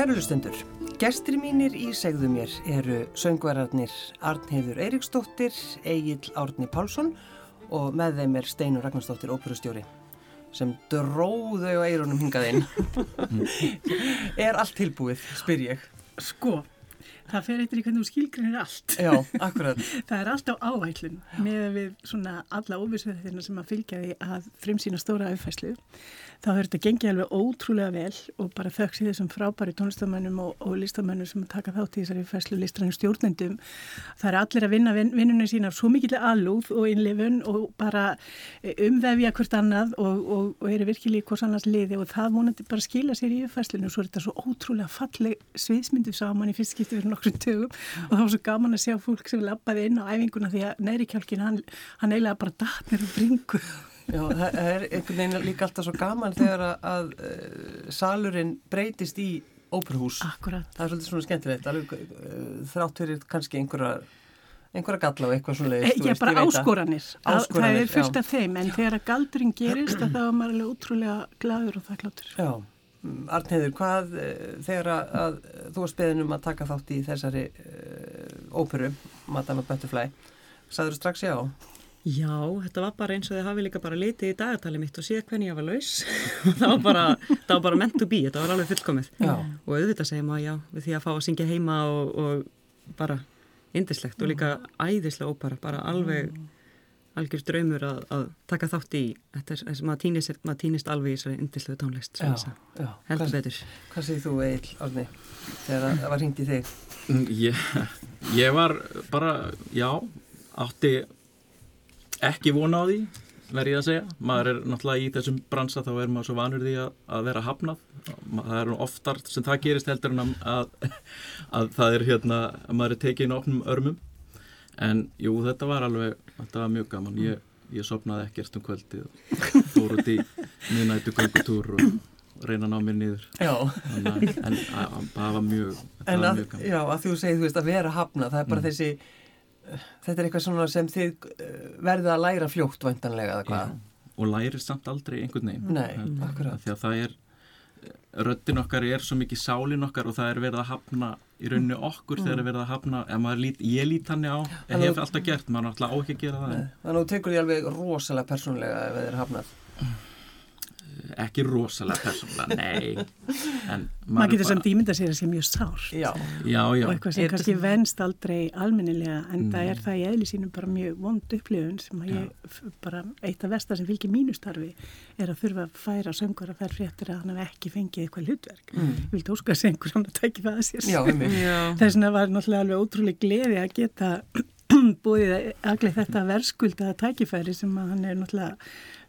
Kæru hlustendur, gestur mínir í segðu mér eru söngverarnir Arnheiður Eiríksdóttir, Egil Árni Pálsson og með þeim er Steinur Ragnarsdóttir, óperustjóri sem dróðu á eirunum hingaðinn. er allt tilbúið, spyr ég. Sko, það fer eitthvað í hvernig þú skilgrinir allt. Já, akkurat. það er allt á áhællun með við svona alla óvissuðina sem að fylgja því að frimsýna stóra auðfæslu þá hefur þetta gengið alveg ótrúlega vel og bara þöks í þessum frábæri tónlistamönnum og, og listamönnum sem taka þátt í þessari fæslu listrannu stjórnendum. Það er allir að vinna vin, vinnunum sína svo mikill alúð og innlifun og bara eh, umvefja hvert annað og, og, og eru virkilega í hvers annars liði og það vonandi bara skila sér í fæslinu og svo er þetta svo ótrúlega falleg sviðsmyndu saman í fyrst skipti fyrir nokkrum tögum og það var svo gaman að sjá fólk sem lappaði inn á æfinguna því að næri kjálkin hann, hann eiginlega bara datnir og bringu Já, það er einhvern veginn líka alltaf svo gaman þegar að, að uh, salurinn breytist í óperhús. Akkurat. Það er svolítið svona skemmtilegt, alveg uh, þrátt fyrir kannski einhverja, einhverja galla og eitthvað svona leiðist. Já, bara áskoranir. áskoranir. Það er fullt af þeim, en þegar að galdurinn gerist þá er maður alveg útrúlega gladur og þakkláttur. Já. Mm, Arnheður, hvað þegar að, að þú var speðin um að taka þátt í þessari óperu, Madame Butterfly, sagður þú strax já? Já, þetta var bara eins og þið hafi líka bara litið í dagartali mitt og séð hvernig ég var laus og það var bara, það var bara meant to be, þetta var alveg fullkomið já. og auðvitað segjum að já, við því að fá að syngja heima og, og bara indislegt og líka æðislega ópara, bara alveg algjör draumur að, að taka þátt í þetta er að maður týnist, maður týnist alveg í þessari indislegu tónlist já, já. heldur hvað, betur Hvað segir þú Egil, Árni, þegar það var hringt í þig? Ég, ég var bara, já, átti ekki vona á því verð ég að segja, maður er náttúrulega í þessum bransa þá er maður svo vanur því að, að vera hafnað, það er oftar sem það gerist heldur en að, að það er hérna, að maður er tekið inn opnum örmum, en jú þetta var alveg, þetta var mjög gaman. Ég, ég sopnaði ekkert um kvöldi fór út í miðnættu göngutúr og reyna að ná mér niður. En, en það var mjög, en var mjög gaman. Já, að þú segið, þú veist, að vera hafnað það er bara mm. þessi þetta er eitthvað svona sem þið verðið að læra fljótt vantanlega eða hvað? Og lærir samt aldrei einhvern veginn. Nei, akkurat. Því að það er, röttin okkar er svo mikið sálin okkar og það er verið að hafna í rauninu okkur mm. þegar það er verið að hafna, lít, ég lít hann á, ég hef alltaf gert, maður er alltaf á ekki að gera það. Þannig að þú tekur því alveg rosalega persónlega ef þið er hafnað. Ekki rosalega persónulega, nei en maður getur samt ímynda sér að sé mjög sár já. Já, já. og eitthvað sem er kannski venst aldrei almennilega en mm. það er það í eðli sínum bara mjög vond upplifun sem að ég bara eitt af vestar sem fylgir mínustarfi er að þurfa að færa söngur að fær fréttir að hann hef ekki fengið eitthvað hlutverk mm. vilt óskar að sengur hann að tækja það að sér þess vegna var náttúrulega alveg ótrúlega gleði að geta búið að þetta verðskulda tækifæri sem að hann er náttúrulega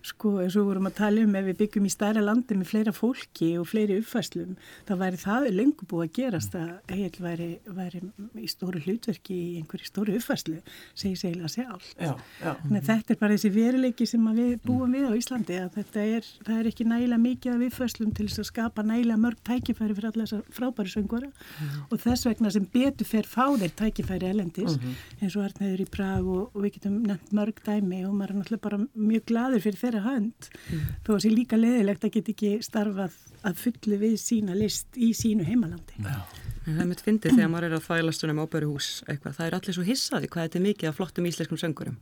sko eins og vorum að tala um ef við byggjum í stærra landi með fleira fólki og fleiri uppfæslum þá væri það lengur búið að gerast að heil væri, væri í stóru hlutverki í einhverju stóru uppfæslu segi segja allt já, já. Þetta er bara þessi veruleiki sem við búum við á Íslandi að þetta er, er ekki nægilega mikið af uppfæslum til þess að skapa nægilega mörg tækifæri fyrir alla þessar frábæri söngvara mm. og þess vegna sem betur fer fá þeir tækifæri elendis mm -hmm. eins og Arnæður í Prag og, og við getum nefnt mörg dæmi og maður er náttúrulega bara mjög gladur fyrir þeirra hönd. Mm. þó að sé líka leðilegt að geta ekki starfað að fullu við sína list í sínu heimalandi. Já. En það er mitt fyndið þegar maður er að þælast um óperuhús eitthvað, það er allir svo hissaði hvað þetta er mikið af flottum íslenskum söngurum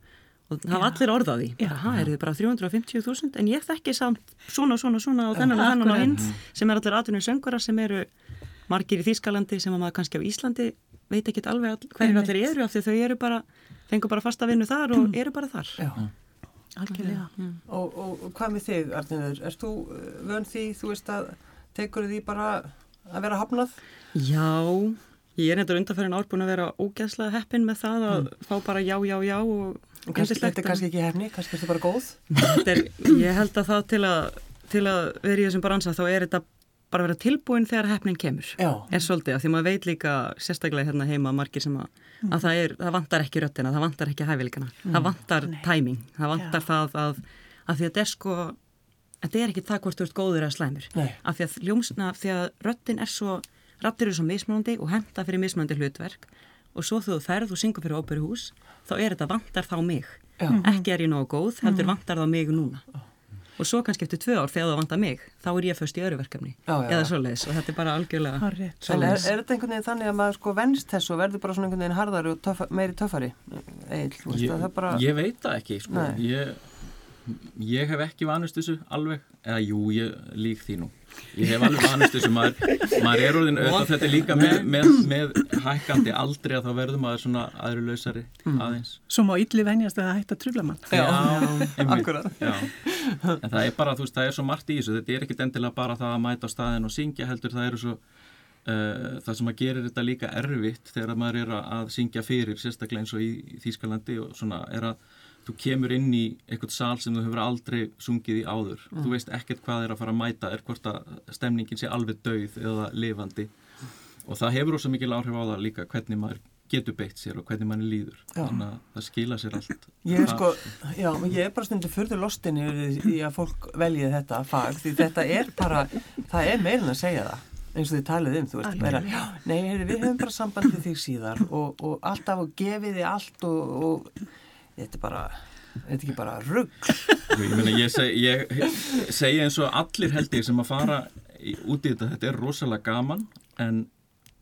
og það var allir orðaði, það eru bara 350.000 en ég þekki samt svona, svona, svona og þennan og þennan og hinn sem er allir aðtunum söngura sem eru margir í Þýskalandi sem að maður kannski á Íslandi veit ekki alveg hverju allir eru af því þau eru bara, fengur bara fasta vinnu þar og eru bara þar. Já. Algjörlega. Mm. Og, og, og hvað með þig, Arnur? Erst þú uh, vön því, þú veist að tekur því bara að vera hafnað? Já, ég er nefndur undanferðin ár búin að vera ógæðslega heppin með það að mm. fá bara já, já, já og Og kannski, þetta er kannski ekki hefni, kannski er þetta bara góð? Er, ég held að það til að, til að vera í þessum baransa þá er þetta bara vera tilbúin þegar hefnin kemur. Já. Er svolítið, af því maður veit líka sérstaklega hérna heima margir sem að mm. að það, er, það vantar ekki röttina, það vantar ekki hæfileikana, mm. það vantar Nei. tæming, það vantar ja. það að, að því að þetta er sko, þetta er ekki það hvort þú ert góður eða slæmur, af því að ljómsna, því að röttin er svo, rattir eru svo mismunandi og henda fyrir mismunandi hlutverk og svo þú ferð og syngur fyrir óperuhús, þá er þetta vantar þá mig, Já. ekki er ég nógu góð, heldur mm. vantar þá mig núna. Og svo kannski eftir tvö ár þegar það vantar mig þá er ég fyrst í öru verkefni. Já, já, eða svoleiðis og þetta er bara algjörlega. En er, svoleiðis. Er þetta einhvern veginn þannig að maður sko venst þessu og verður bara svona einhvern veginn harðari og töffa, meiri þú veist ég, að það bara... ég veit það ekki sko. Ég, ég hef ekki vanist þessu alveg. Eða jú, ég lík því nú ég hef alveg vanist þessu maður, maður er orðin auðvitað þetta er líka með, með, með hækkandi aldrei að þá verður maður svona aðrulausari aðeins Svo má ylli venjast að það hætta að trubla mann. Já, einmitt, akkurat. já. en það er bara, þú veist, það er svo margt í þessu þetta er ekkit endilega bara það að mæta á staðin og syngja heldur, það eru svo uh, það sem að gerir þetta líka erfitt þegar maður er að- syngja fyrir sérstaklega eins og í, í Þýskalandi og svona er að þú kemur inn í eitthvað sal sem þú hefur aldrei sungið í áður. Þú veist ekkert hvað er að fara að mæta er hvort að stemningin sé alveg dauð eða lifandi. Og það hefur ósað mikil áhrif á það líka hvernig maður getur beitt sér og hvernig manni líður. Já. þannig að það skila sér allt. Ég er sko, já, ég er bara stundu fyrður lostin í að fólk velji þetta fag því þetta er bara, það er meirin að segja það eins og þið talið um, þú veist, já, nei, við höfum bara samband við þig síðar og, og alltaf og gefið þið allt og, og þetta er bara, þetta er ekki bara rugg. Ég, meina, ég, seg, ég segi eins og allir held ég sem að fara út í þetta, þetta er rosalega gaman en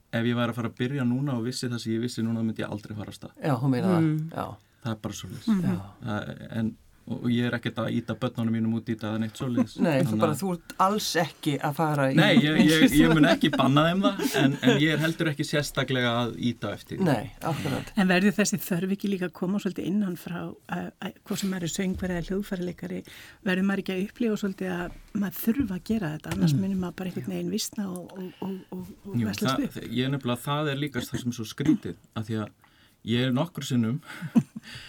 ef ég væri að fara að byrja núna og vissi það sem ég vissi núna þá myndi ég aldrei fara að stað. Já, hún meina það, já, Það er bara svolítið. já. En, og, og ég er ekkert að íta börnunum mínum út í þetta eða neitt svolítið. Nei, þú bara, þú ert alls ekki að fara í... Nei, ég, ég, ég mun ekki banna þeim það en, en ég er heldur ekki sérstaklega að íta eftir. Nei, akkurat. En verður þessi þörf ekki líka að koma svolítið innan frá, að, að, hvað sem maður er söngverið eða hljóðfærileikari, verður maður ekki að upplifa svolítið að maður þurfa að gera þetta, annars mm. munir maður bara einhvern veginn vissna og, og, og, og, veslast það, upp. ég er nefnilega, það er líka það sem er svo skrítið,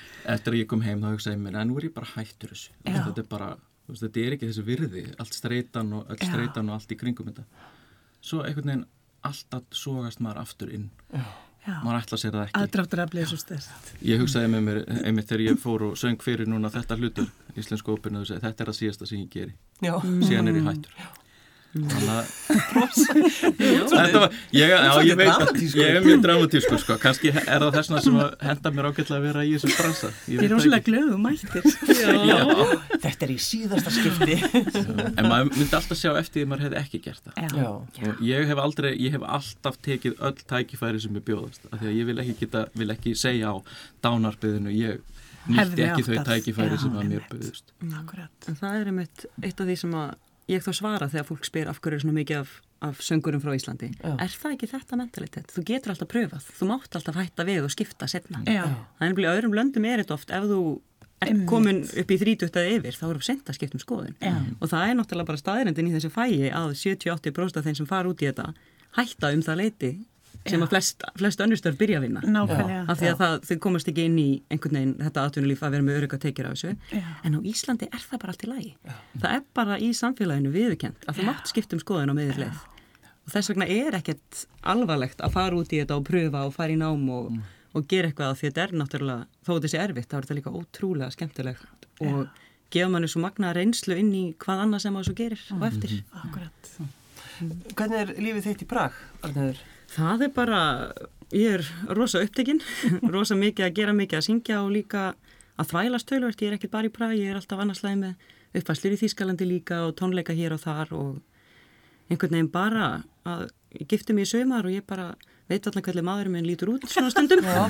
að eftir að ég kom heim þá hugsaði mér, en nú er ég bara hættur þessu, Já. þetta er bara veist, þetta er ekki þessi virði, allt streitan og Já. og allt í kringum þetta. Svo einhvern veginn alltaf sogast maður aftur inn, Já, maður ætla sér það ekki. Aðdráttur að bliða svo stærst. ég hugsaði með mér, einmitt þegar ég fór og söng fyrir núna þetta hlutur, íslensku ópinu þetta er það síðasta sem ég geri, Já, síðan er ég hættur. þannig að Þetta var, ég, er mjög dramatískur sko, kannski er það þessna sem að henda mér ágætlega að vera í þessum bransa. Ég Ég veit er það rosalega ekki. glöðu mættir. Já, þetta er í síðasta skipti. en maður myndi alltaf sjá eftir því maður hefði ekki gert það. Já. Já, og ég hef aldrei, ég hef alltaf tekið öll tækifæri sem ég bjóðast af því að ég vil ekki geta, vil ekki segja á dánarbyðinu, ég nýtti ekki þau tækifæri Já, sem að mér bjóðust Akkurat. En það er einmitt eitt af því sem að ég þá svara þegar fólk spyr af hverju er svona mikið af, af söngurum frá Íslandi. Já. Er það ekki þetta mentalitet? Þú getur alltaf pröfað, þú mátt alltaf hætta við og skipta setna. Já. Það er nefnilega í öðrum löndum er þetta oft ef þú er Einmitt. komin upp í 30 eða yfir þá eru sent að skipta um skoðun. Já. Og það er náttúrulega bara staðirendin í þessu fæi að 70-80% af þeim sem fara út í þetta hætta um það leiti sem að flest, flest önnustöður byrja að vinna. Nákvæmlega. Af því að það, þau komast ekki inn í einhvern veginn þetta atvinnulíf að vera með örygga tekjur af þessu. Já. En á Íslandi er það bara allt í lagi. Það er bara í samfélaginu viðurkent að þú mátt skipta um skoðun á meður leið. Og þess vegna er ekkert alvarlegt að fara út í þetta og pröfa og fara í nám og, og gera eitthvað af því þetta er náttúrulega, þó þetta sé erfitt, þá er þetta líka ótrúlega skemmtilegt og gefa manni svo magna reynslu inn í hvað annað sem það svo gerir og eftir. Akkurat. hvernig er lífið þitt í Prag, Arnöður? Það er bara, ég er rosa upptekinn, rosa mikið að gera mikið að syngja og líka að þvælast tölvört, ég er ekkert bara í Prag, ég er alltaf annarslæði með uppfæslir í Þýskalandi líka og tónleika hér og þar og einhvern veginn bara að ég gifti mig í sömar og ég bara veit allan hvernig maðurinn minn lítur út svona stundum. Já,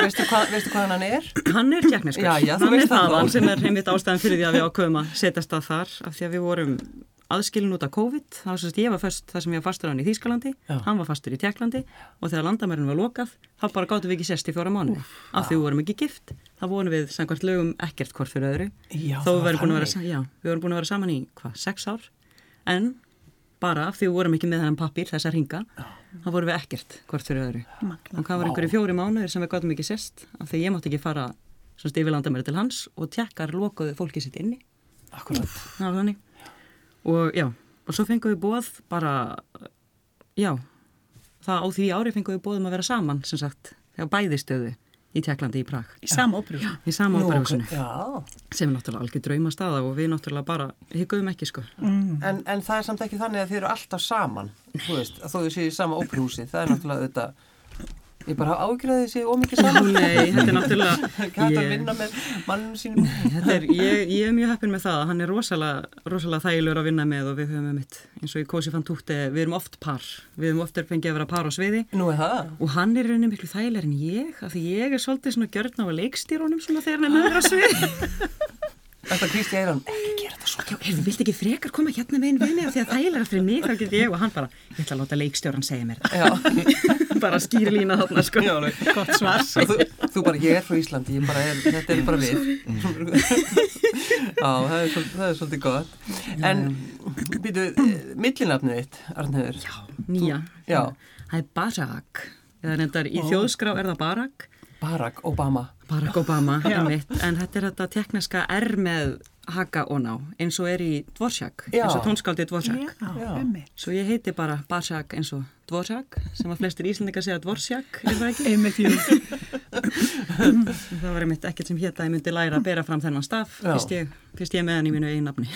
veistu, hvað, veistu hvað hann er? Hann er þú hann er þaðan sem er einmitt ástæðan fyrir því að við ákveðum að setjast að þar af því að við vorum aðskilin út af COVID, þá sagt ég var fast það sem ég var fastur hann í Þýskalandi, Já. hann var fastur í Tjekklandi og þegar landamærin var lokað þá bara gáttum við ekki sest í fjóra mánu af því við vorum ekki gift, þá vorum við samkvæmt lögum ekkert hvort fyrir öðru. Já, þó við vorum búin að vera, já, við vorum búin að vera saman í hvað, sex ár? En bara af því við vorum ekki með þennan pappir, þessa ringa þá vorum við ekkert hvort fyrir öðru. Magna. og hvað var einhverju fjóri mánuðir sem við gáttum ekki sest af því ég mátti ekki fara stifið landamæri til hans og tjekkar lokuðu fólki sitt inni. Akkurat. var þannig og já, og svo fengum við bóð bara, já það á því ári fengum við bóðum að vera saman sem sagt, þegar bæði stöðu í Tjekklandi í Prag Í sama óperu. í sama Já, sem er náttúrulega algjör draumastaða og við náttúrulega bara hygguðum ekki sko Mm. en, en það er samt ekki þannig að þið eru alltaf saman, þú veist, að þið séu í sama óperhúsi, það er náttúrulega þetta, Ég bara ágjörði þessi ómikið saman. Nei, þetta er náttúrulega... Hægt að vinna með mannum sínum. Þetta er, ég, ég er mjög heppin með það að hann er rosalega, rosalega þægilegur að vinna með og við höfum með mitt eins og í Kósi fann tútti, við erum oft par við höfum oft er fengið að vera par á sviði Nú er það. og hann er rauninni miklu þægilegur en ég af því ég er svolítið svona gjörn á að leikstýrónum svona þegar hann er með á sviði Þetta Kristi Eirann, ekki gera þetta svo. Já, heyrðu, viltu ekki frekar koma hérna með einn við mig af því að þægilega fyrir mig þá get ég og hann bara, ég ætla að láta leikstjóran segja mér Já, það bara skýri lína þarna sko já, alveg. Gott svar. Þú, þú bara, ég er frá Íslandi, ég bara er, þetta er bara við. Já, það er, það er svolítið gott. En, býtu, millinafnið þitt, Arnheður. Já, nýja Já. Það er Barack eða reyndar í þjóðskrá er það Barack Barack Obama. Barack Obama, einmitt, en þetta er þetta tekniska R með haka og ná, eins og er í Dvorsjak, eins og tónskáldið Dvorsjak. Svo ég heiti bara Barsjak eins og Dvorsjak, sem að flestir íslendingar segja Dvorsjak, er það var einmitt ekkert sem hétt að ég myndi læra að bera fram þennan staf, fyrst ég, fyrst ég er með hann í mínu eigin nafni.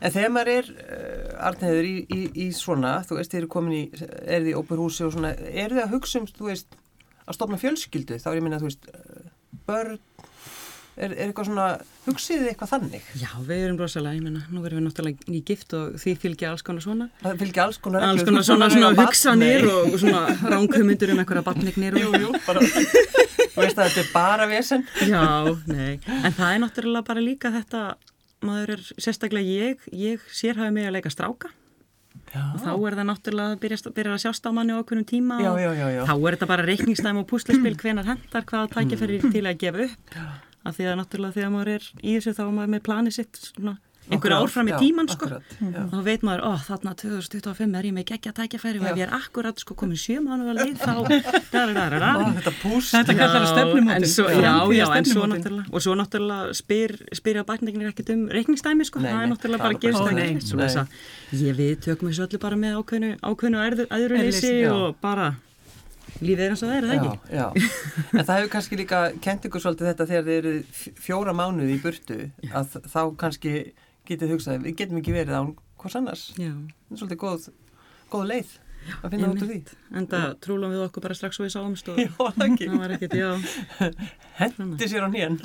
En þegar maður er, uh, Arnheður, í, í, í svona, þú veist, þið eru komin í, er þið í óperhúsi og svona, eru þið að hugsa um, þú veist, að stopna fjölskyldu? Þá er ég minna, þú veist, uh, börn, er, er eitthvað svona, hugsið þið eitthvað þannig? Já, við erum rosalega, ég menna, nú erum við náttúrulega ný gift og því fylgja alls konar svona. Það fylgja alls konar Alls konar svona, svona barn, hugsanir og svona ránkumundur um einhverja batnignir Jú, jú, bara, þú veist að þetta er bara vesen. Já, nei, en það er náttúrulega bara líka þetta, maður er sérstaklega ég, ég sérhafi mig að leika stráka Já, og þá er það náttúrulega að byrja, byrja að sjást á manni á okkurum tíma já, já, þá er þetta bara reikningstæm og púslispil hvenar hendar hvaða tækifæri Mm. til að gefa upp. Af því að náttúrulega þegar maður er í þessu þá er maður með planið sitt svona einhver Nokkur ár, ár fram í tíman sko. þá veit maður, ó þarna 2025 er ég með geggja tækifæri og ef ég er akkurat sko komin sjö mánu að leið þá þetta púst. Þetta kallar svo Framtíðarstefnumótun. náttúrulega og svo náttúrulega spyr, spyrja bækninginir ekkert um reikningsdæmi sko, það er náttúrulega bara er bara ekki að ég við tökum þessu öllu bara með ákveðnu Já. og bara lífið er eins og það er, er það Já, ekki? já. En það hefur kannski líka kent ykkur svolítið þetta þegar þið eru fjóra mánuði í burtu að þá kannski getið hugsað, við getum ekki verið án hvers annars. Já, Það er svolítið góð, góð leið að finna út úr því. en það trúlum við okkur bara strax og við sáumst og Já, það ekki. það var ekkert, já, Hendi sér á nýjan.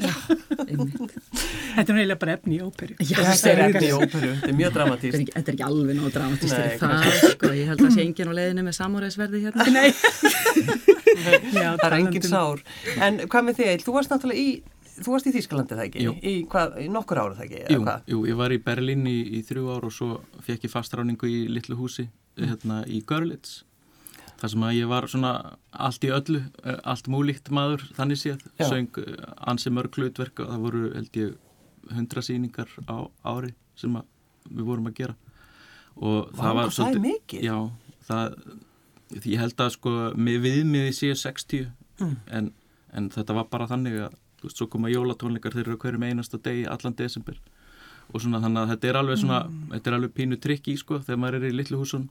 Þetta er eiginlega bara efni í óperu. Já, Þetta er þetta efni í óperu, þetta er mjög er dramatíst. þetta er ekki alveg nóg dramatist Nei, fyrir það, sko, ég held að sé engin á leiðinu með samúræðisverði hérna. Nei. Já, Það er engin um- sár. En hvað með þig? Þú varst náttúrulega í, þú varst í Þýskalandi það ekki? Jú. Í, hvað, í nokkur ára það ekki? Jú, jú, ég var í Berlín í, í þrjú ár og svo fekk ég fastráningu í litlu húsi hérna í Görlitz þar sem að ég var svona allt í öllu, eh, allt múlíkt maður þannig séð, Já. söng eh, ansi mörg hlutverk og það voru held ég hundra sýningar á ári sem að við vorum að gera og Vá, það var það er mikið. Já, það, ég held að sko viðmiði séu 60 Mm. en, en þetta var bara þannig að þú veist, svo koma jólatónleikar þeirra hverjum einasta degi allan desember og svona þannig að þetta er alveg svona þetta er alveg pínu trikki sko þegar maður er í litlu húsun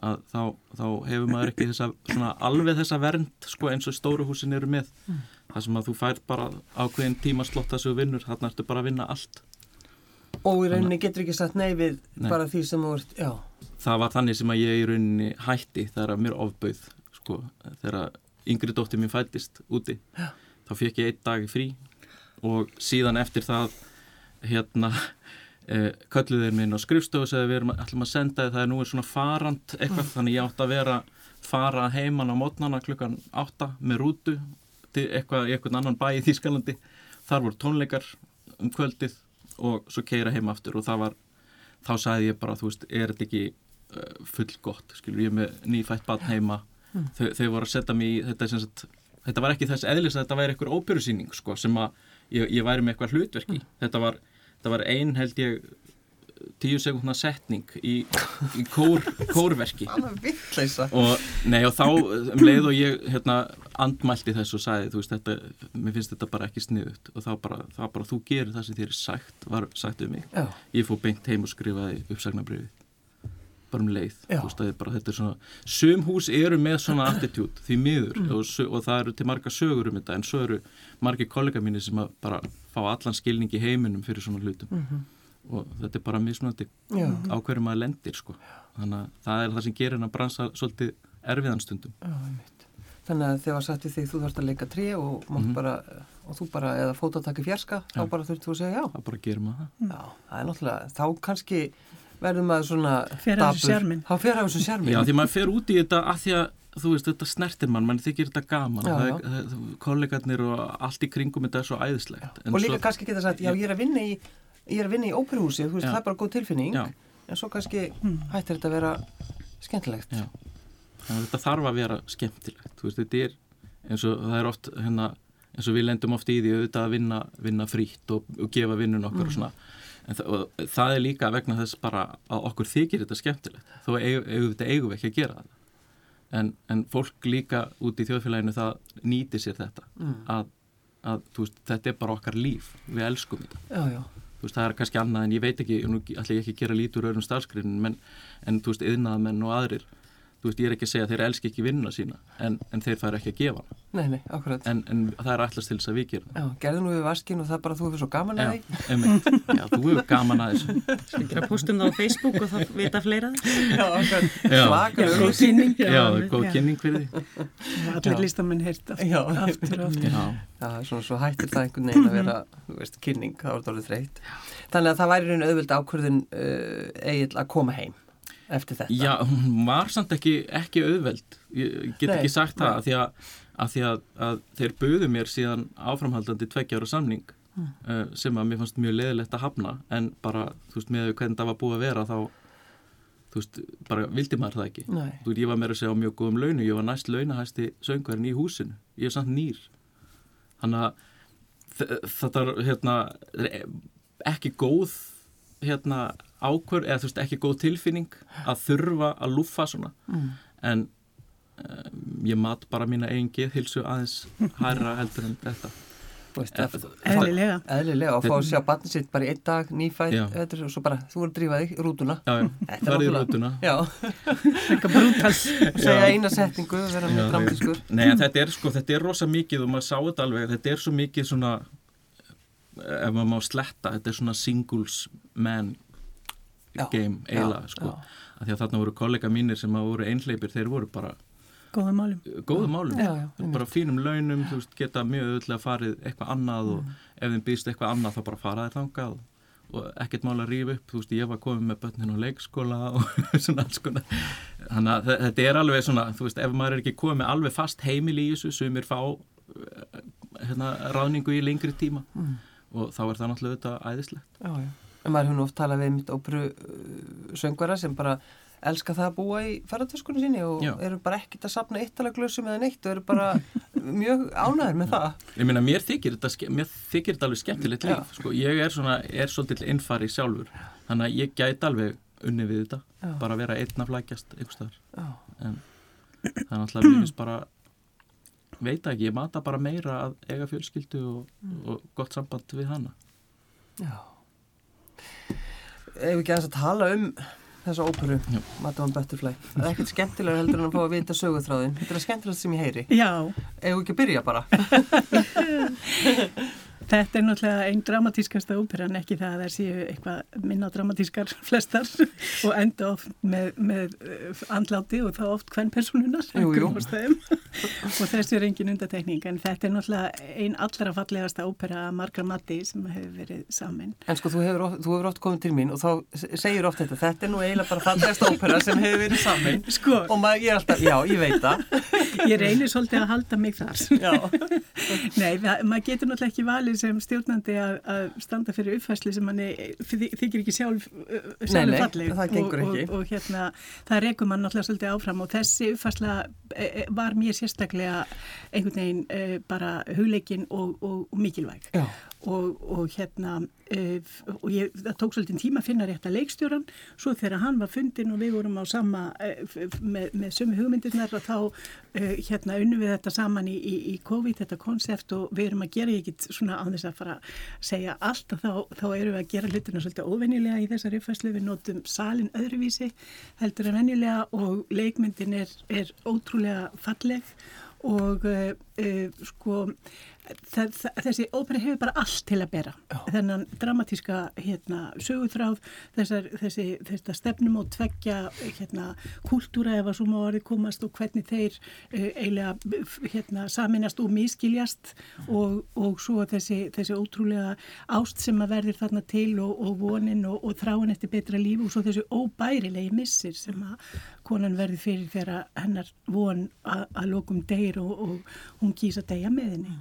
að þá, þá hefur maður ekki þessa svona alveg þessa vernd sko eins og stóru húsin eru með þar sem að þú fær bara ákveðin tímaslott að svo vinnur, þarna ertu bara að vinna allt Og í rauninni getur ekki sagt nei við Nei. bara því sem þú ert, já. það var þannig sem að ég í rauninni hætti þegar mér ofbauð sko, þegar yngri dóttir mín fættist úti Já. Þá fekk ég einn dag frí og síðan eftir það hérna eh, kölluðu þeir minn á skrifstofu og segði við erum ætlum að senda það er nú er svona farand eitthvað. Þannig ég átt að vera fara heiman á mótnana klukkan átta með rútu til eitthvað í eitthvað annan bæ í Þýskalandi. Þar voru tónleikar um kvöldið og svo keira heim aftur og það var þá sagði ég bara, þú veist, er þetta ekki uh, full gott, skilur ég með nýfætt barn heima, þau, þau voru að setja mig í þetta sem sagt, þetta var ekki þess eðlis að þetta væri eitthvað óperusýning, sko, sem að ég, ég væri með eitthvað hlutverki, þetta var þetta var ein held ég tíu sekundna setning í, í kór, kórverki. Og, nei, og þá um leið og ég hérna, andmælti þessu og sagði veist, þetta, mér finnst þetta bara ekki sniðut og þá bara, þá bara þú gerir það sem þér er sagt var sagt um mig. Já, ég fór beint heim og skrifaði uppsagnabriði bara um leið. Veist, það er bara, þetta er svona, sum hús eru með svona attitút því miður og, sö- og það eru til marga sögur um þetta en svo eru margi kollega mínir sem að bara fá allan skilning í heiminum fyrir svona hlutum. Og þetta er bara mismunandi á hverju maður lendir sko. þannig að það er það sem gerir hennar bransa svolítið erfiðan stundum. Já, þannig að þegar sagt við þig þú þarfst að leika trí og, mm. bara, og þú bara, eða fótataki fjerska þá bara þurftu að segja já. Það bara gerir maður það. Já, það er náttúrulega, þá kannski verður maður svona fyrir af þessu sérminn þá fyrir af þessu sérminn já, því maður fer út í þetta að því að þú veist, þetta snertir mann, mann þykir þetta gaman. Já, það já. er, það, kollegarnir og allt í kringum þetta er svo æðislegt. En og líka svo, kannski geta sagt, já ég er að vinna í ég er að vinna í óperuhúsi, þú veist, Já. það er bara góð tilfinning Já. en svo kannski hættir þetta að vera skemmtilegt. Þetta þarf að vera skemmtilegt þú veist, þetta er eins og það er oft hérna, eins og við lendum oft í því auðvitað að vinna, vinna frítt og, og gefa vinnun okkar og svona. en það, það er líka vegna þess bara að okkur þykir þetta skemmtilegt. Þó eigum við ekki að gera það en, en fólk líka út í þjóðfélaginu það nýti sér þetta. Að, að þú veist, þetta er bara okkar líf. Við elskum þetta. Já, já, veist, það er kannski annað en ég veit ekki, nú ætla ég ekki að gera lítur öðrum starfskriðin, en, en þú veist, yðnaðamenn og aðrir, þú veist, ég er ekki að segja að þeir elski ekki vinnuna sína, en, en þeir fær ekki að gefa hana, nei, nei, akkurat. En, en það er ætlast til þess að við gerum já, gerðu nú við vaskin og það er bara þú hefur svo gaman að því. Já, einmitt, já, þú hefur gaman að þessu. Skildir að postum það á Facebook og það vita fleira. Já, akkurat, Já. svakar góð kynning. Já, það er góð kynning fyrir því. Allir Já. listamenn heyrt aftur, Já. aftur og aftur. Já, Já, svona svo hættir það einhvern veginn að vera, þú veist, kynning, það. Þannig að það væri raun auðvöld ákvörðin uh, eiginlega að koma heim eftir þetta. já, hún var samt ekki, ekki auðveld, ég get Nei, ekki sagt það nei. af því, að, af því að, að þeir buðu mér síðan áframhaldandi tveggjára samning uh, sem að mér fannst mjög leðilegt að hafna en bara, þú veist, með hvernig það var búið að vera þá, þú veist, bara vildi maður það ekki Nei, Þú veit, ég var meira að segja á mjög góðum launu, ég var næst launahæsti söngvarinn í húsinu, ég er samt nýr. Þannig að þetta er hérna, ekki góð hérna, ákvör, eða þú veist, ekki góð tilfinning að þurfa að lúffa svona, Mm. en um, ég mat bara mína eigin geðhilsu aðeins hærra heldur en þetta. Eh, það, eðlilega eðlilega og fá að sjá barnið sitt bara í einn dag, nýfætt, er og svo bara, þú er að drífa þig rútuna. Já, já, Þetta er í rútuna. Já, eitthvað brútals og segja eina setningu, vera Já, mjög já. dramatískur. Nei, þetta er sko, þetta er rosa mikið og maður sá þetta alveg, þetta er svo mikið svona ef maður má sletta, þetta er svona singles man Já, game já, sko. Af því að þarna voru kollega mínir sem að voru einhleipir, þeir voru bara góða málum. Góðum málum, Já, já, bara fínum launum, þú veist, geta mjög auðvitað farið eitthvað annað og Mm. ef þeim býðst eitthvað annað þá bara fara þeir þangað og ekkert mál að rífa upp, þú veist, ég var komið með börnin á leikskóla og svona alls konar. Þannig að þe- þetta er alveg svona þú veist, ef maður er ekki komið alveg fast heimil í þessu, sumir fá eh, hérna, ráðningu í lengri tíma. Mm. Og þá er það náttúrulega þetta æðislegt Já, já. En maður hefur nú oft talað við mitt óperu uh, söngvara sem bara elska það að búa í ferðartöskunni sinni og Já. eru bara ekkert að sapna eittalaglössum eða neitt og eru bara mjög ánæður með það. Ég meina, mér þykir þetta, mér þykir þetta alveg skemmtilegt Já. líf, sko, ég er svona, er svolítill innfari sjálfur, þannig að ég gæti alveg unni við þetta, Já. bara vera einn að flækjast einhvers staðar, Já, en það er náttúrulega mér finnst bara, veit ekki, ég mata bara meira að eiga fjölskyldu og, og gott samband við hana. já. Ef við ekki aðeins að tala um þessa óperu. Madame Butterfly. Það er ekkert skemmtilega heldur en að fá að vita söguþráðin. Þetta er það skemmtilegast sem ég heyri. já, Ef við ekki að byrja bara. Þetta er náttúrulega einn dramatískasta óperan, ekki það að það séu eitthvað minna dramatískar flestar og enda oft með, með uh, andláti og þá oft hvern personunar og þessi er engin undatekning en þetta er náttúrulega einn allra fallegasta ópera margra mati sem hefur verið samin. En sko, þú hefur, þú hefur oft komið til mín og þá se- segir oft þetta, þetta er nú eiginlega bara fallegast ópera sem hefur verið samin. Sko, Og maður, er alltaf, já, ég veit það. ég reynir svolítið að halda mig þar. Já. Nei, maður getur náttúrulega ekki valið sem stjórnandi að, að standa fyrir uppfæsli sem manni þy- þykir ekki sjálf, sjálf falleg og, og, og hérna, það rekum mann náttúrulega svolítið áfram og þessi uppfæsla e, e, var mér sérstaklega einhvern veginn e, bara hugleikin og, og, og mikilvæg Já. Og, og hérna e, og ég, það tók svolítið tíma að finna rétt að leikstjóran svo þegar hann var fundin og við vorum á sama e, með, með sömu hugmyndirnar og þá e, hérna unnum við þetta saman í, í, í COVID, þetta konsept og við erum að gera get svona á þess að fara að segja allt og þá, þá erum við að gera hlutina svolítið óvenjulega í þessari uppfæslu við notum salin öðruvísi heldur en venjulega og leikmyndin er, er ótrúlega falleg og uh, uh, sko það, það, þessi ópera hefur bara allt til að bera Já. þennan dramatíska hérna, sögutráð þessar, þessi, þessi stefnum og tveggja hérna, kúltúra ef að svo má orðið komast og hvernig þeir uh, eiginlega hérna, saminast og miskiljast og, og svo þessi, þessi ótrúlega ást sem að verður þarna til og, og vonin og, og þráin eftir betra líf og svo þessi óbærilegi missir sem að konan verður fyrir þegar hennar von að lokum deyr og hún kýsa degja með henni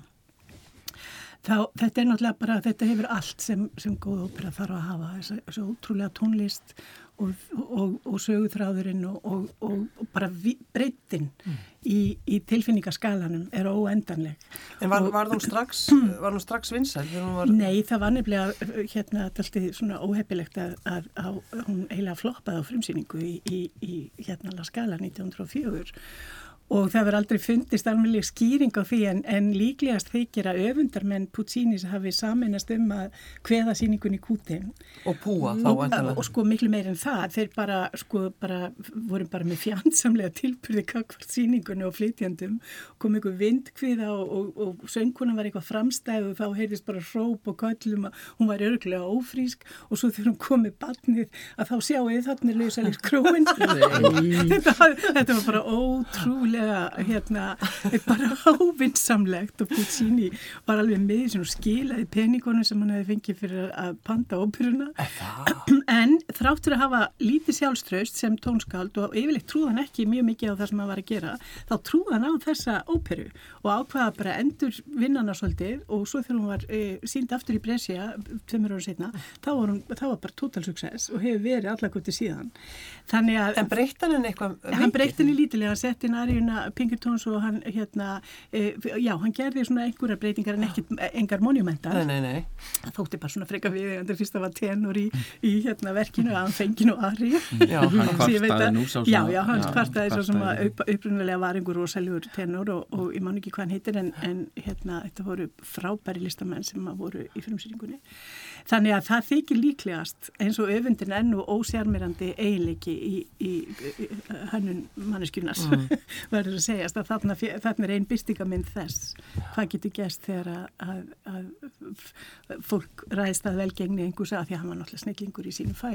þá, þetta er náttúrulega bara, þetta hefur allt sem, sem góð ópera þarf að hafa þessu, þessu ótrúlega tónlist og, og, og sögutráðurinn og, og bara breytin mm. í, í tilfinningaskalanum er óendanleg. En var, var hún strax, var hún strax vinsæl? Var... Nei, það var nefnilega hérna alltaf svona óhefilegt að, að, að hún eiginlega floppaði á frumsýningu í, í, í hérna La Scala 1904 og það verður aldrei fundist alveg skýring á því en, en líklegast þykir að öfundarmenn Puccinis hafi saminast um að hveða síningun í kúti. Og púa þá og, og sko miklu meir en það. Þeir bara sko bara voru bara með fjandsamlega tilbyrði kakvart síningunni og flytjandum kom einhver vindkviða og, og, og sönguna var eitthvað framstæð og þá heyrðist bara hróp og köllum að hún var örglega ófrísk. Og svo þegar hún kom með batnið að þá sjáu þið þarna lausalir króin þetta, þetta var bara ótrúlega algjörlega hérna, bara ávinnsamlegt og Puccini var alveg með í skilaði peningunum sem hann hefði fengið fyrir að panta óperuna. En þráttur að hafa lítið sjálfströst sem tónskald og yfirleitt trúðan ekki mjög mikið á það sem hann var að gera þá trúðan á þessa óperu og ákvaða bara endur vinnana svolítið. Og svo þegar hún var e, sínd aftur í Brescia tveimur ára setna þá var, hún, þá var bara total success og hefur verið allakvöldi síðan. En breyttan henni eitthvað? Hann breyttan henni lítilega, hann sett inn aðríðuna Pinkertons og hann hérna, e, já, hann gerði svona einhverja breytingar en ekki engar monumentar. Nei, nei, nei. það þótti bara svona freka við en það fyrst að var tenor í, í hérna verkinu að hann fengið nú aðri Já, hann kvartaði nú sá Já, já, hann kvartaði svo sem að upprunnulega var einhver rosaljóður tenor og, og ég man ekki hvað hann heitir en, en hérna þetta voru frábæri listamenn sem að voru í frumsýringunni Þannig að það þykir líklegast eins og öfundin enn og ósjármirandi eiginleiki í, í, í hannun manneskjunas mm. verður að segjast að þarna, þarna er einn byrstingamind þess. Hvað getur gæst þegar að, að, að fólk ræðist að velgengni einhversa að því að hann var náttúrulega snillingur í sínu fæ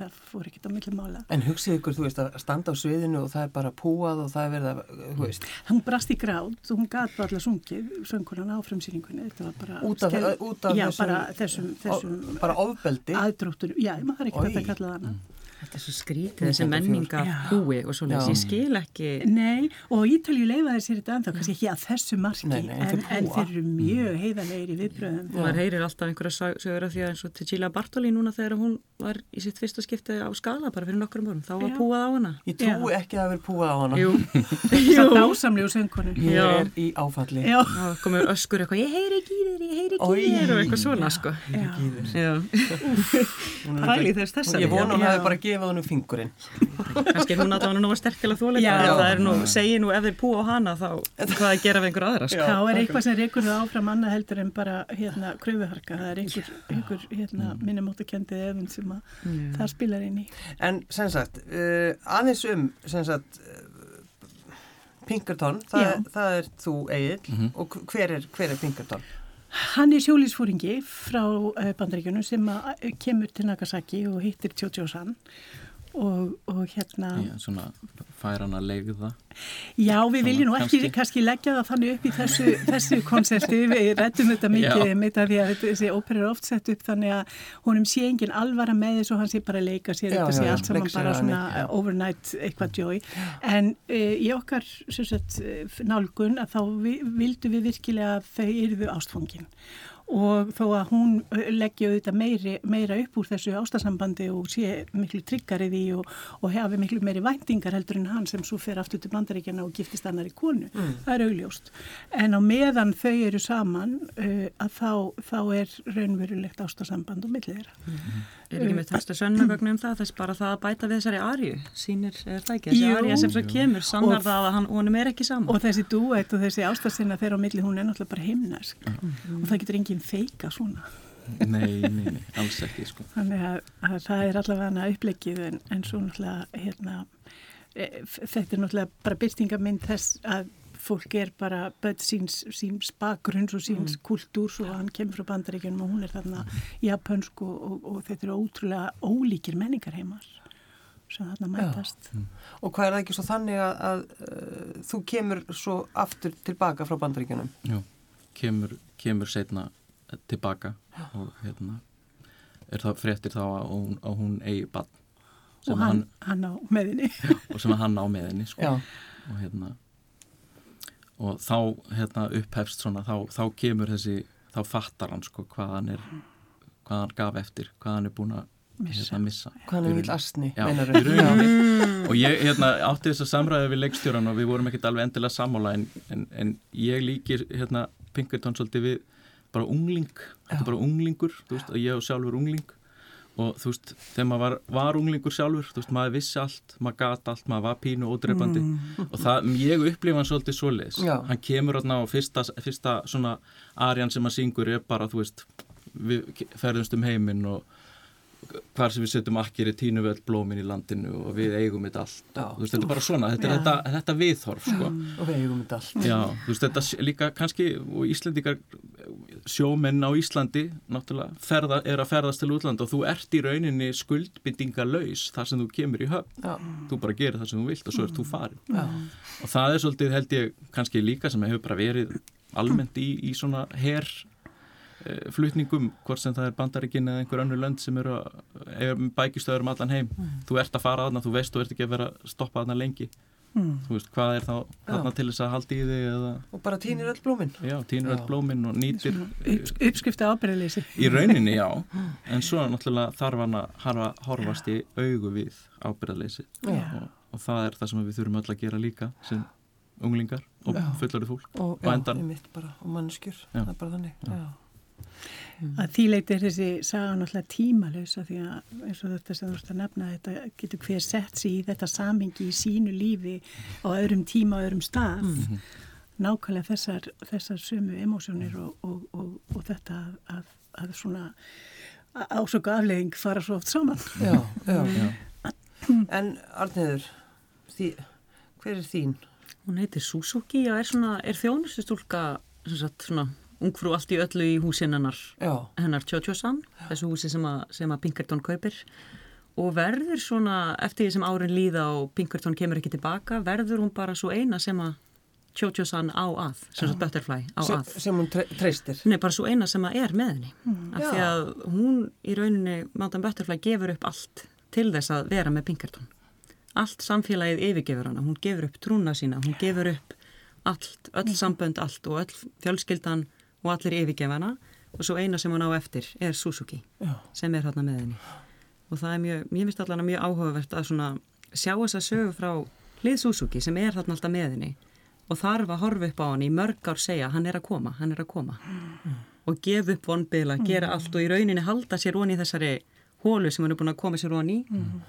það fór ekkert á millum mála. En hugsið ykkur, þú veist, að standa á sviðinu og það er bara púað og það er verið að, þú veist. Hún brast í gráð og hún gæti allar sungið söngurinn á frumsýningunni. Þetta var bara út af, út af já, þessum þessum bara ofbeldi. Aðdróttur, já, maður er ekki þetta að kalla það mm. Þetta er svo skrítið, þessi menninga húi og svona, þessi skil ekki. Nei, og Ítalju leifaði sér þetta anþá kannski ekki að þessu marki nei, nei, en, en þeir eru mjög heiðanleiri viðbröðum og maður heyrir alltaf einhverja sögur af því að eins og til Gila Bartoli núna þegar hún var í sitt fyrsta skipti á skala bara fyrir nokkrum vorum, þá var púað á hana. Ég trú ekki að vera púað á hana. Jú, það er ásamlegu söngkonu. Ég er í áfalli. Komur öskur eitthvað, ég heyri ekki þér, ég heyri ekki þér og eitthvað svona sko Gefið hann um fingurinn Kanski hún að það var nú sterkjala þóleika það er nú, segi nú ef þeir púa á hana þá hvað að gera við einhver aðra sko. Þá er eitthvað sem rekur það áfram annað heldur en bara hérna kröfuharka, það er einhver, einhver hérna, mm. minnumóttakendið efinn sem að það spilar inn í En sem sagt, uh, aðeins um sem sagt Pinkerton, það, það er þú Egil mm -hmm. og hver er, hver er Pinkerton? Hann er sjólísfóringi frá uh, bandaríkjunum sem kemur til Nagasaki og hittir Tjótsjósan og, og hérna Já, svona fær hann að legða Já, við viljum nú ekki kannski, kannski leggja það þannig upp í þessu, þessu konserti, við rettum þetta mikið með það því að þessi óper er oft sett upp þannig að honum sé engin alvara með þess og hann sé bara að leika sér, þetta sé allt saman bara svona já. overnight eitthvað joy. En e, í okkar sagt, nálgun að þá vi, vildu við virkilega að þau eruðu ástfóngin og þó að hún leggja auðvitað meiri, meira upp úr þessu ástasambandi og sé miklu tryggarið í og, og hefi miklu meiri væntingar heldur en hann sem svo fer aftur til bandaríkjana og giftist annar í konu. Mm. Það er augljóst. En á meðan þau eru saman uh, að þá, þá er raunverulegt ástasamband og millið þeirra. Mm. Er ekki með textu sönnagögnum um það? Þess bara það að bæta við þessari arju. Sínir er það ekki, þessi arja sem svo kemur sannar það að hann, honum er ekki saman og þessi duett og þessi ástasinna þeirra á milli hún er náttúrulega bara himnask mm. og það getur enginn feika svona. Nei, nei, nei, alls ekki sko. Þannig að, að það er allavega upplegið en, en svo náttúrulega hérna, e, þetta er náttúrulega bara byrtingamind þess að fólk er bara börn síns, síns bakgrunns og síns mm. kultúrs og hann kemur frá bandaríkjunum og hún er þarna japansku og, og, og þetta eru ótrúlega ólíkir menningarheimar sem þarna mætast. Mm. Og hvað er það ekki svo þannig að, að uh, þú kemur svo aftur tilbaka frá bandaríkjunum? Já, kemur, kemur setna tilbaka Já. og hérna er það fréttir þá að hún, að hún eigi bann og hann, hann á meðinni já, og sem hann á meðinni sko. og hérna og þá hérna, upphefst svona, þá, þá kemur þessi þá fattar hann sko hvað hann er hvað hann gaf eftir, hvað hann er búin að missa, hérna, missa. hvað hann er vill astni og ég hérna, átti þess að samræði við leikstjóran og við vorum ekkert alveg endilega sammála en, en, en ég líkir hérna, Pinkerton svolítið við bara ungling, þetta er bara unglingur veist, og ég og sjálfur ungling og þú veist, þegar maður var, var unglingur sjálfur þú veist, maður vissi allt, maður gata allt maður var pínu ódreifandi mm. og það, ég upplifa hann svolítið svoleiðis. Hann kemur á fyrsta, fyrsta svona arjan sem hann syngur er bara, þú veist við ferðumst um heiminn og hvar sem við setjum akkir í tínu vel blómin í landinu og við eigum þetta allt. Já, veist, þetta er bara svona, þetta er þetta, þetta viðhorf sko. og við eigum þetta allt. Já, veist, þetta líka kannski og Íslandikar sjómenn á Íslandi náttúrulega ferða, er að ferðast til útland og þú ert í rauninni skuldbindingalauðs þar sem þú kemur í höfn. Já. þú bara gerir það sem þú vilt og svo ert þú farin. Já. og það er svolítið held ég kannski líka sem hefur bara verið almennt í, í svona herr flutningum, hvort sem það er bandaríkin eða einhver annu lönd sem eru bækistöður um allan heim, mm. þú ert að fara aðna þú veist, þú ert ekki að vera að stoppa aðna lengi. Mm. þú veist, hvað er þá aðna til þess að halda í þig eða... og bara týnir öll blóminn já, týnir öll blóminn og nýtir upp, uppskrifta ábyrðaleysi í rauninni, já, en svo náttúrulega þarf hann að horfast í augu við ábyrðaleysi og, og það er það sem við þurfum öll að gera líka sem unglingar og fullari fólk og, og og mannskjur, það er bara þannig. Já. Mm. Að því leiti er þessi saga náttúrulega tímalösa því að eins og þetta sem þú ert að nefna þetta getur hver sett sér í þetta samingi í sínu lífi á öðrum tíma og öðrum stað mm -hmm. nákvæmlega þessar, þessar sömu emósjónir og, og, og, og þetta að, að svona ásöku aflegging fara svo oft saman Já, já, já. En Arniður hver er þín? Hún heitir Suzuki og er, er þjónustustúlka svona ungfrú allt í öllu í húsin hennar, hennar Tjótjósan, þessu húsi sem að, sem að Pinkerton kaupir. Og verður svona, eftir því sem árin líða og Pinkerton kemur ekki tilbaka, verður hún bara svo eina sem að Tjótjósan á að, sem svo Butterfly á sem, að. Sem hún tre treystir. Nei, bara svo eina sem að er með henni. Mm, af því að hún í rauninni, Mountain Butterfly, gefur upp allt til þess að vera með Pinkerton. Allt samfélagið yfirgefur hana, hún gefur upp trúna sína, hún gefur upp allt, öll sambönd allt og öll fjölskyldan og allir yfirgefana og svo eina sem hún á eftir er Suzuki Já. sem er hérna með henni og það er mjög, mér finnst allavega mjög áhugavert að svona sjá þess að sögu frá hlið Suzuki sem er hérna alltaf með henni og þarf að horfa upp á hann í mörg ár segja hann er að koma, hann er að koma mm. og gefa upp vonbila, gera mm. allt og í rauninni halda sér onni í þessari hólu sem hann er búin að koma sér onni mm.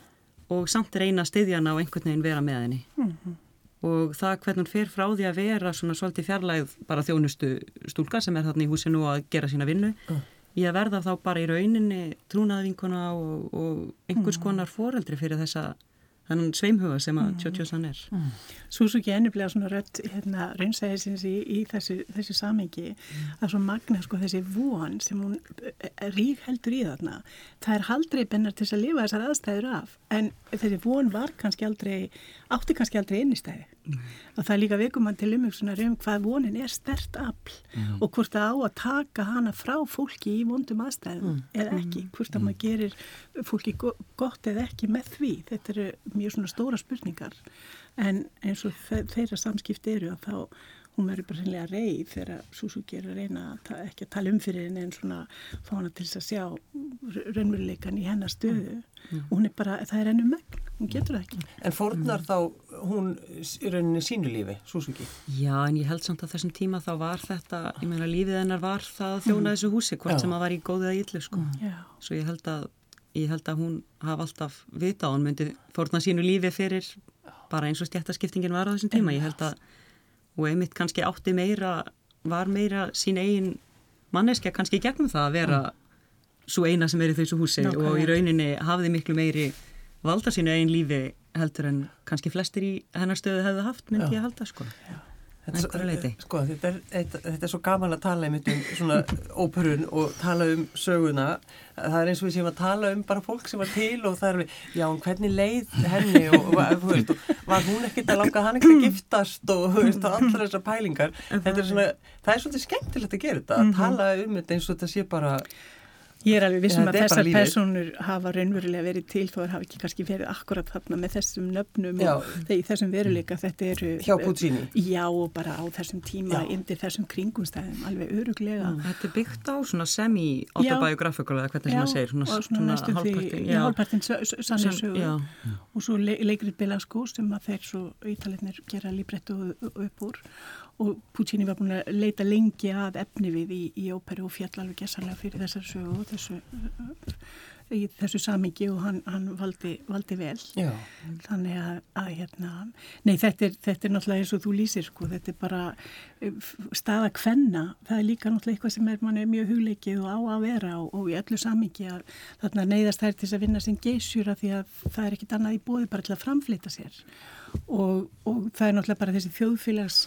og samt reyna að styðja hann á einhvern veginn vera með henni -hmm og það hvernig hún fer frá því að vera svona svolítið fjarlæð bara þjónustu stúlka sem er þarna í húsinu og að gera sína vinnu uh. í að verða þá bara í rauninni trúnaðvinkuna og, og einhvers mm. konar foreldri fyrir þessa þannig sveimhuga sem að Tjótjósan er. Mm. Ekki ennublega svona rött hérna, raunsæðisins í, í þessu, þessu samengi mm. að svo magna sko þessi von sem hún eh, rík heldur í þarna. Það er haldrei bennar til að lifa þessar aðstæður af en þessi von var kannski aldrei, átti kannski aldrei innistæði mm. Og það er líka vekumann til umhengsunar um hvað vonin er stert afl mm. og hvort það á að taka hana frá fólki í vondum aðstæðum mm. eða ekki, mm. hvort að maður gerir fólki gott eða ekki með því þetta eru mjög svona stóra spurningar en eins og þeirra samskipti eru að þá hún verður bara sannlega reið þegar Suzuki er að reyna að ekki að tala um fyrir henni en svona fá hana til að sjá raunveruleikan í hennar stöðu mm. og hún er bara, það er ennum megn hún getur það ekki. En fórnar mm. þá hún í rauninni sínu lífi Suzuki? Já, en ég held samt að þessum tíma þá var þetta, ég meina lífið hennar var það að þjóna mm. þessu húsi, hvort Já. sem að var í góðið að yllu sko. Mm. Svo ég held að ég held að hún hafa alltaf vita og hún myndi fórna sínu lífi fyrir bara eins og stjættaskiptingin var á þessum tíma. Ég held að og einmitt kannski átti meira var meira sín eigin manneskja kannski gegnum það að vera mm. svo eina sem er í þessu húsi Ná, og í rauninni hafði miklu meiri valda sínu eigin lífi heldur en kannski flestir í hennar stöðu hefðu haft myndi Já. ég halda sko Já. Einhverju leiti. Sko, þetta er, þetta, er svo gaman að tala um svona óperun og tala um söguna. Það er eins og við séum að tala um bara fólk sem var til og það er við, já, hvernig leið henni og, og, veist, var hún ekkert að langa hann ekkert að giftast og, veist, og allar þessar pælingar. Þetta er svona, það er svolítið skemmtilegt að gera þetta, að tala um þetta eins og þetta sé bara Ég er alveg vissum að þessar personur hafa raunverulega verið til þó er hafa ekki kannski verið akkurat þarna með þessum nöfnum Já. og þegar í þessum veruleika þetta eru hjá Puccini. Já og bara á þessum tíma Já. undir þessum kringumstæðum alveg öruglega Þetta er byggt á svona semi-autobiographical eða hvernig sem maður segir, og svona, svona næstum því hálfpartin sannir Sem- sögu já. og svo le leikrið Belasco sem að þeir svo ítaliðnir gera líbrettu upp úr og Puccini var búin að leita lengi að efni við í, í óperu og fjall alveg gessanlega fyrir þessar sögu og þessu, í þessu samingi og hann, hann valdi, valdi vel. Já, þannig að, að hérna, nei þetta er, þetta er náttúrulega eins og þú lýsir sko, þetta er bara staða kvenna, það er líka náttúrulega eitthvað sem er manni mjög hugleikið og á að vera og, og í öllu samingi að þarna neyðast þær til að vinna sem geysjur af því að það er ekkit annað í bóði bara til að framflita sér. Og, og það er náttúrulega bara þessi þjóðfélags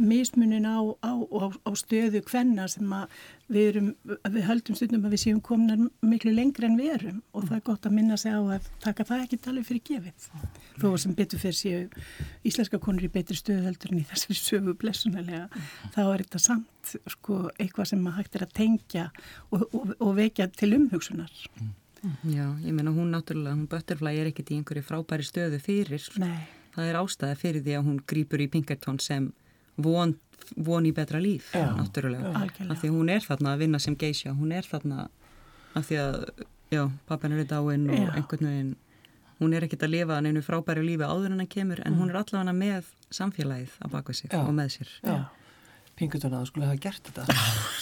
mismunin á, á, á, á stöðu kvenna sem að við, erum, að við höldum stundum að við séum komnar miklu lengri en við erum. Og það er gott að minna sig á að taka það ekki talið fyrir gefið. Þó sem betur fyrir séu íslenska konur í betri stöðu heldur en í þessari sögu blessunarlega þá er þetta samt sko, eitthvað sem að hægt er að tengja og, og, og vekja til umhugsunar Já, ég meina hún náttúrulega, hún Butterfly er ekkit í einhverju frábæri stöðu fyrir. Nei, Það er ástæða fyrir því að hún grýpur í Pinkerton sem von, von í betra líf, Já, náttúrulega. algjörlega. Af því hún er þarna að vinna sem geisha, hún er þarna af því að, já, pappin er í dáin og Já. einhvern veginn, hún er ekkit að lifa neinu frábæri lífi áður en hann kemur, en hún er allavega með samfélagið á bakvið sig Já. og með sér. já. Pingutun að þú skulle hafa gert þetta.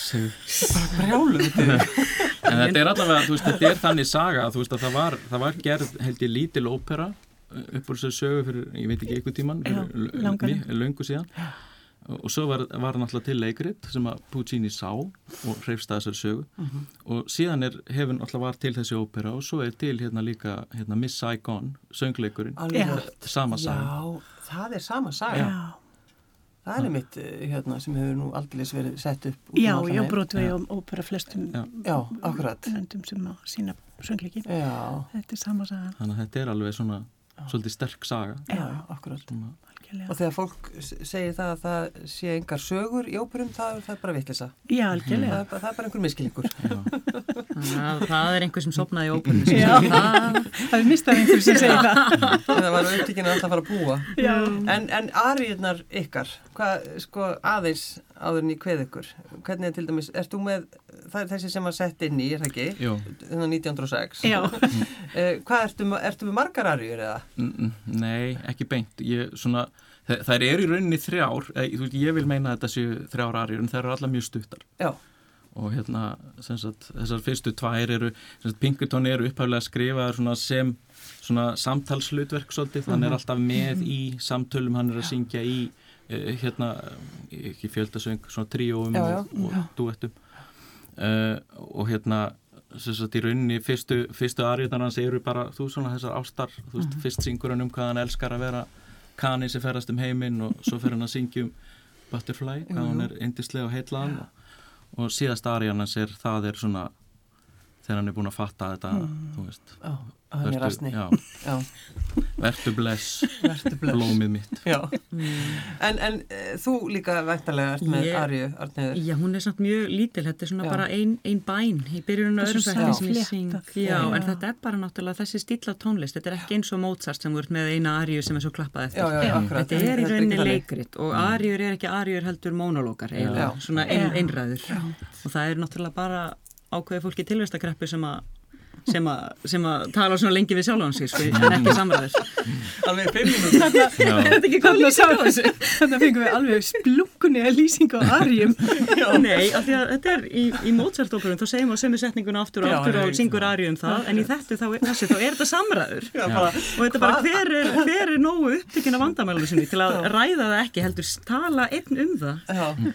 Bara brjálu. En þetta er allavega, þú veist, þetta er þannig saga að þú veist að það var, það var gerð held ég lítil ópera uh, upp úr þessu sögu fyrir, ég veit ekki eitthvað tíman, löngu síðan. Og svo var, var náttúrulega til leikrit sem að Puccini sá og hreifst að þessari sögu. Mhm. og síðan er, hefur náttúrulega var til þessi ópera og svo er til hérna líka hérna Miss Saigon, söngleikurinn. Alveg, sama saga Já, það er sama saga. já, Það er mitt hérna, sem hefur nú aldrei verið sett upp. út um já, allan já, brotvei og, bara flestum Já. Akkurat. löndum sem að sína söngleiki. Já, Þetta er sama saga, þannig að þetta er alveg svona svolítið sterk saga já, já, akkurat. Svona- algjörlega. Og þegar fólk segir það að það sé engar sögur í óperum, það, það er bara vittlisa. Já, Það, algjörlega. bara- það er bara einhver miskilningur. Þannig að það er einhver sem sopnaði í óperinu sem Já. það. Það er mistað einhverju sem segir það. það var upptíkin að alltaf fara að búa. Já. En, en ariðnar ykkar, hvað, sko, aðeins áður en í kveð ykkur, hvernig er til dæmis, ert þú með, það er þessi sem var sett inn í, er það ekki? Jú, Þannig 1906. Já. Eh, hvað ertu, ertu með margar ariður eða? N- n- Nei, ekki beint ég, svona, Þær eru í rauninni þrjár eh, þú veist, Ég vil meina að þetta séu þrjár arjur en þær eru allar mjög stuttar Já, og hérna, sem sagt, þessar fyrstu tvær eru, Pinkerton eru upphæflega skrifaðar svona sem svona samtalslutverk svolítið, hann Mhm. er alltaf með í samtölum, hann er að syngja í eh, hérna, eh, ekki fjöldasöng svona tríóum Já, já. og, og duettum uh, og hérna sem sagt í rauninni fyrstu, fyrstu arjurnar hans eru bara, þú svona þessar ástar þú veist, fyrst syngur hann um hvað hann elskar að vera kani sem ferðast um heiminn og svo fer hann að syngja um Butterfly, hvað Jú, hann jú. er yndislega og heitlaðan og, og síðast arjan hans er, það er svona þegar hann er búin að fatta þetta þú veist, já, að hann er rastni. vertu bless verður blöð. blómið mitt Já, en, en e, þú líka væntalega ert með Ég- ariðu, Arniður. Já, hún er samt mjög lítil, þetta er svona Já. bara ein, ein bæn í byrjunum Þetta öðru svo sætti en þetta er bara náttúrulega þessi stíl af tónlist, þetta er ekki eins og Mozart sem voru með eina arju sem er svo klappað eftir. Já, já, já, akkurat. Þetta er í rauninni leikrit og arjur er ekki arjur heldur Já. svona ein, Já. einræður og það er náttúrulega bara ákveði fólki tilvistakreppu sem að sem að, sem að tala svona lengi við sjálfan sig sko, en ekki samræður Alveg fimm minútur. Já. Þetta ekki hvað lýsing á þessu. Þetta fengum við alveg splunkunni að lýsing á arjum. Nei, af því að þetta er í, í Mozart-óperum, þá segjum við sömu setninguna aftur og aftur já, og syngur arju um það, en í þetta þá, þessi, þá er þetta samræður og þetta er bara hver er, hver er nógu upptökin af vandamælunum sinni til að ræða það ekki heldur tala einn um það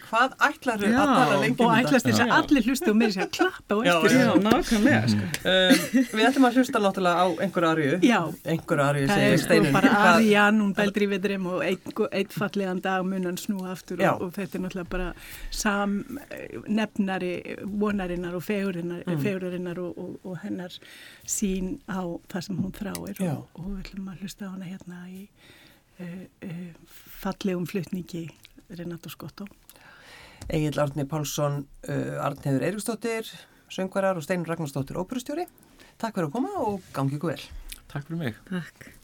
hvað ætlar Já, að tala lengi Og um þetta? ætlast þess að allir hlustu og meiri sér að klappa og Já, eftir. já. nákvæmlega sko. Um, við ætlum að hlusta náttúrulega á einhverju arju. Já. Einhverju arju, segir sko Steinun. bara Arijan, hún bældir í vedrim og einn ein fallegan dag munan snúa aftur og, og þetta er náttúrulega bara sam eh, nefnari vonarinnar og fegurinnar, Mm. fegurinnar og, og, og hennar sín á það sem hún þráir og, og við ætlum að hlusta á hana hérna í uh, uh, fallegum flutningi Renato Skotto. Egil Árni Pálsson, uh, Arnheður Eiríksdóttir, söngvarar og Steinun Ragnarsdóttir, óperustjóri. Takk fyrir að koma og gangi ykkur vel. Takk fyrir mig. Takk.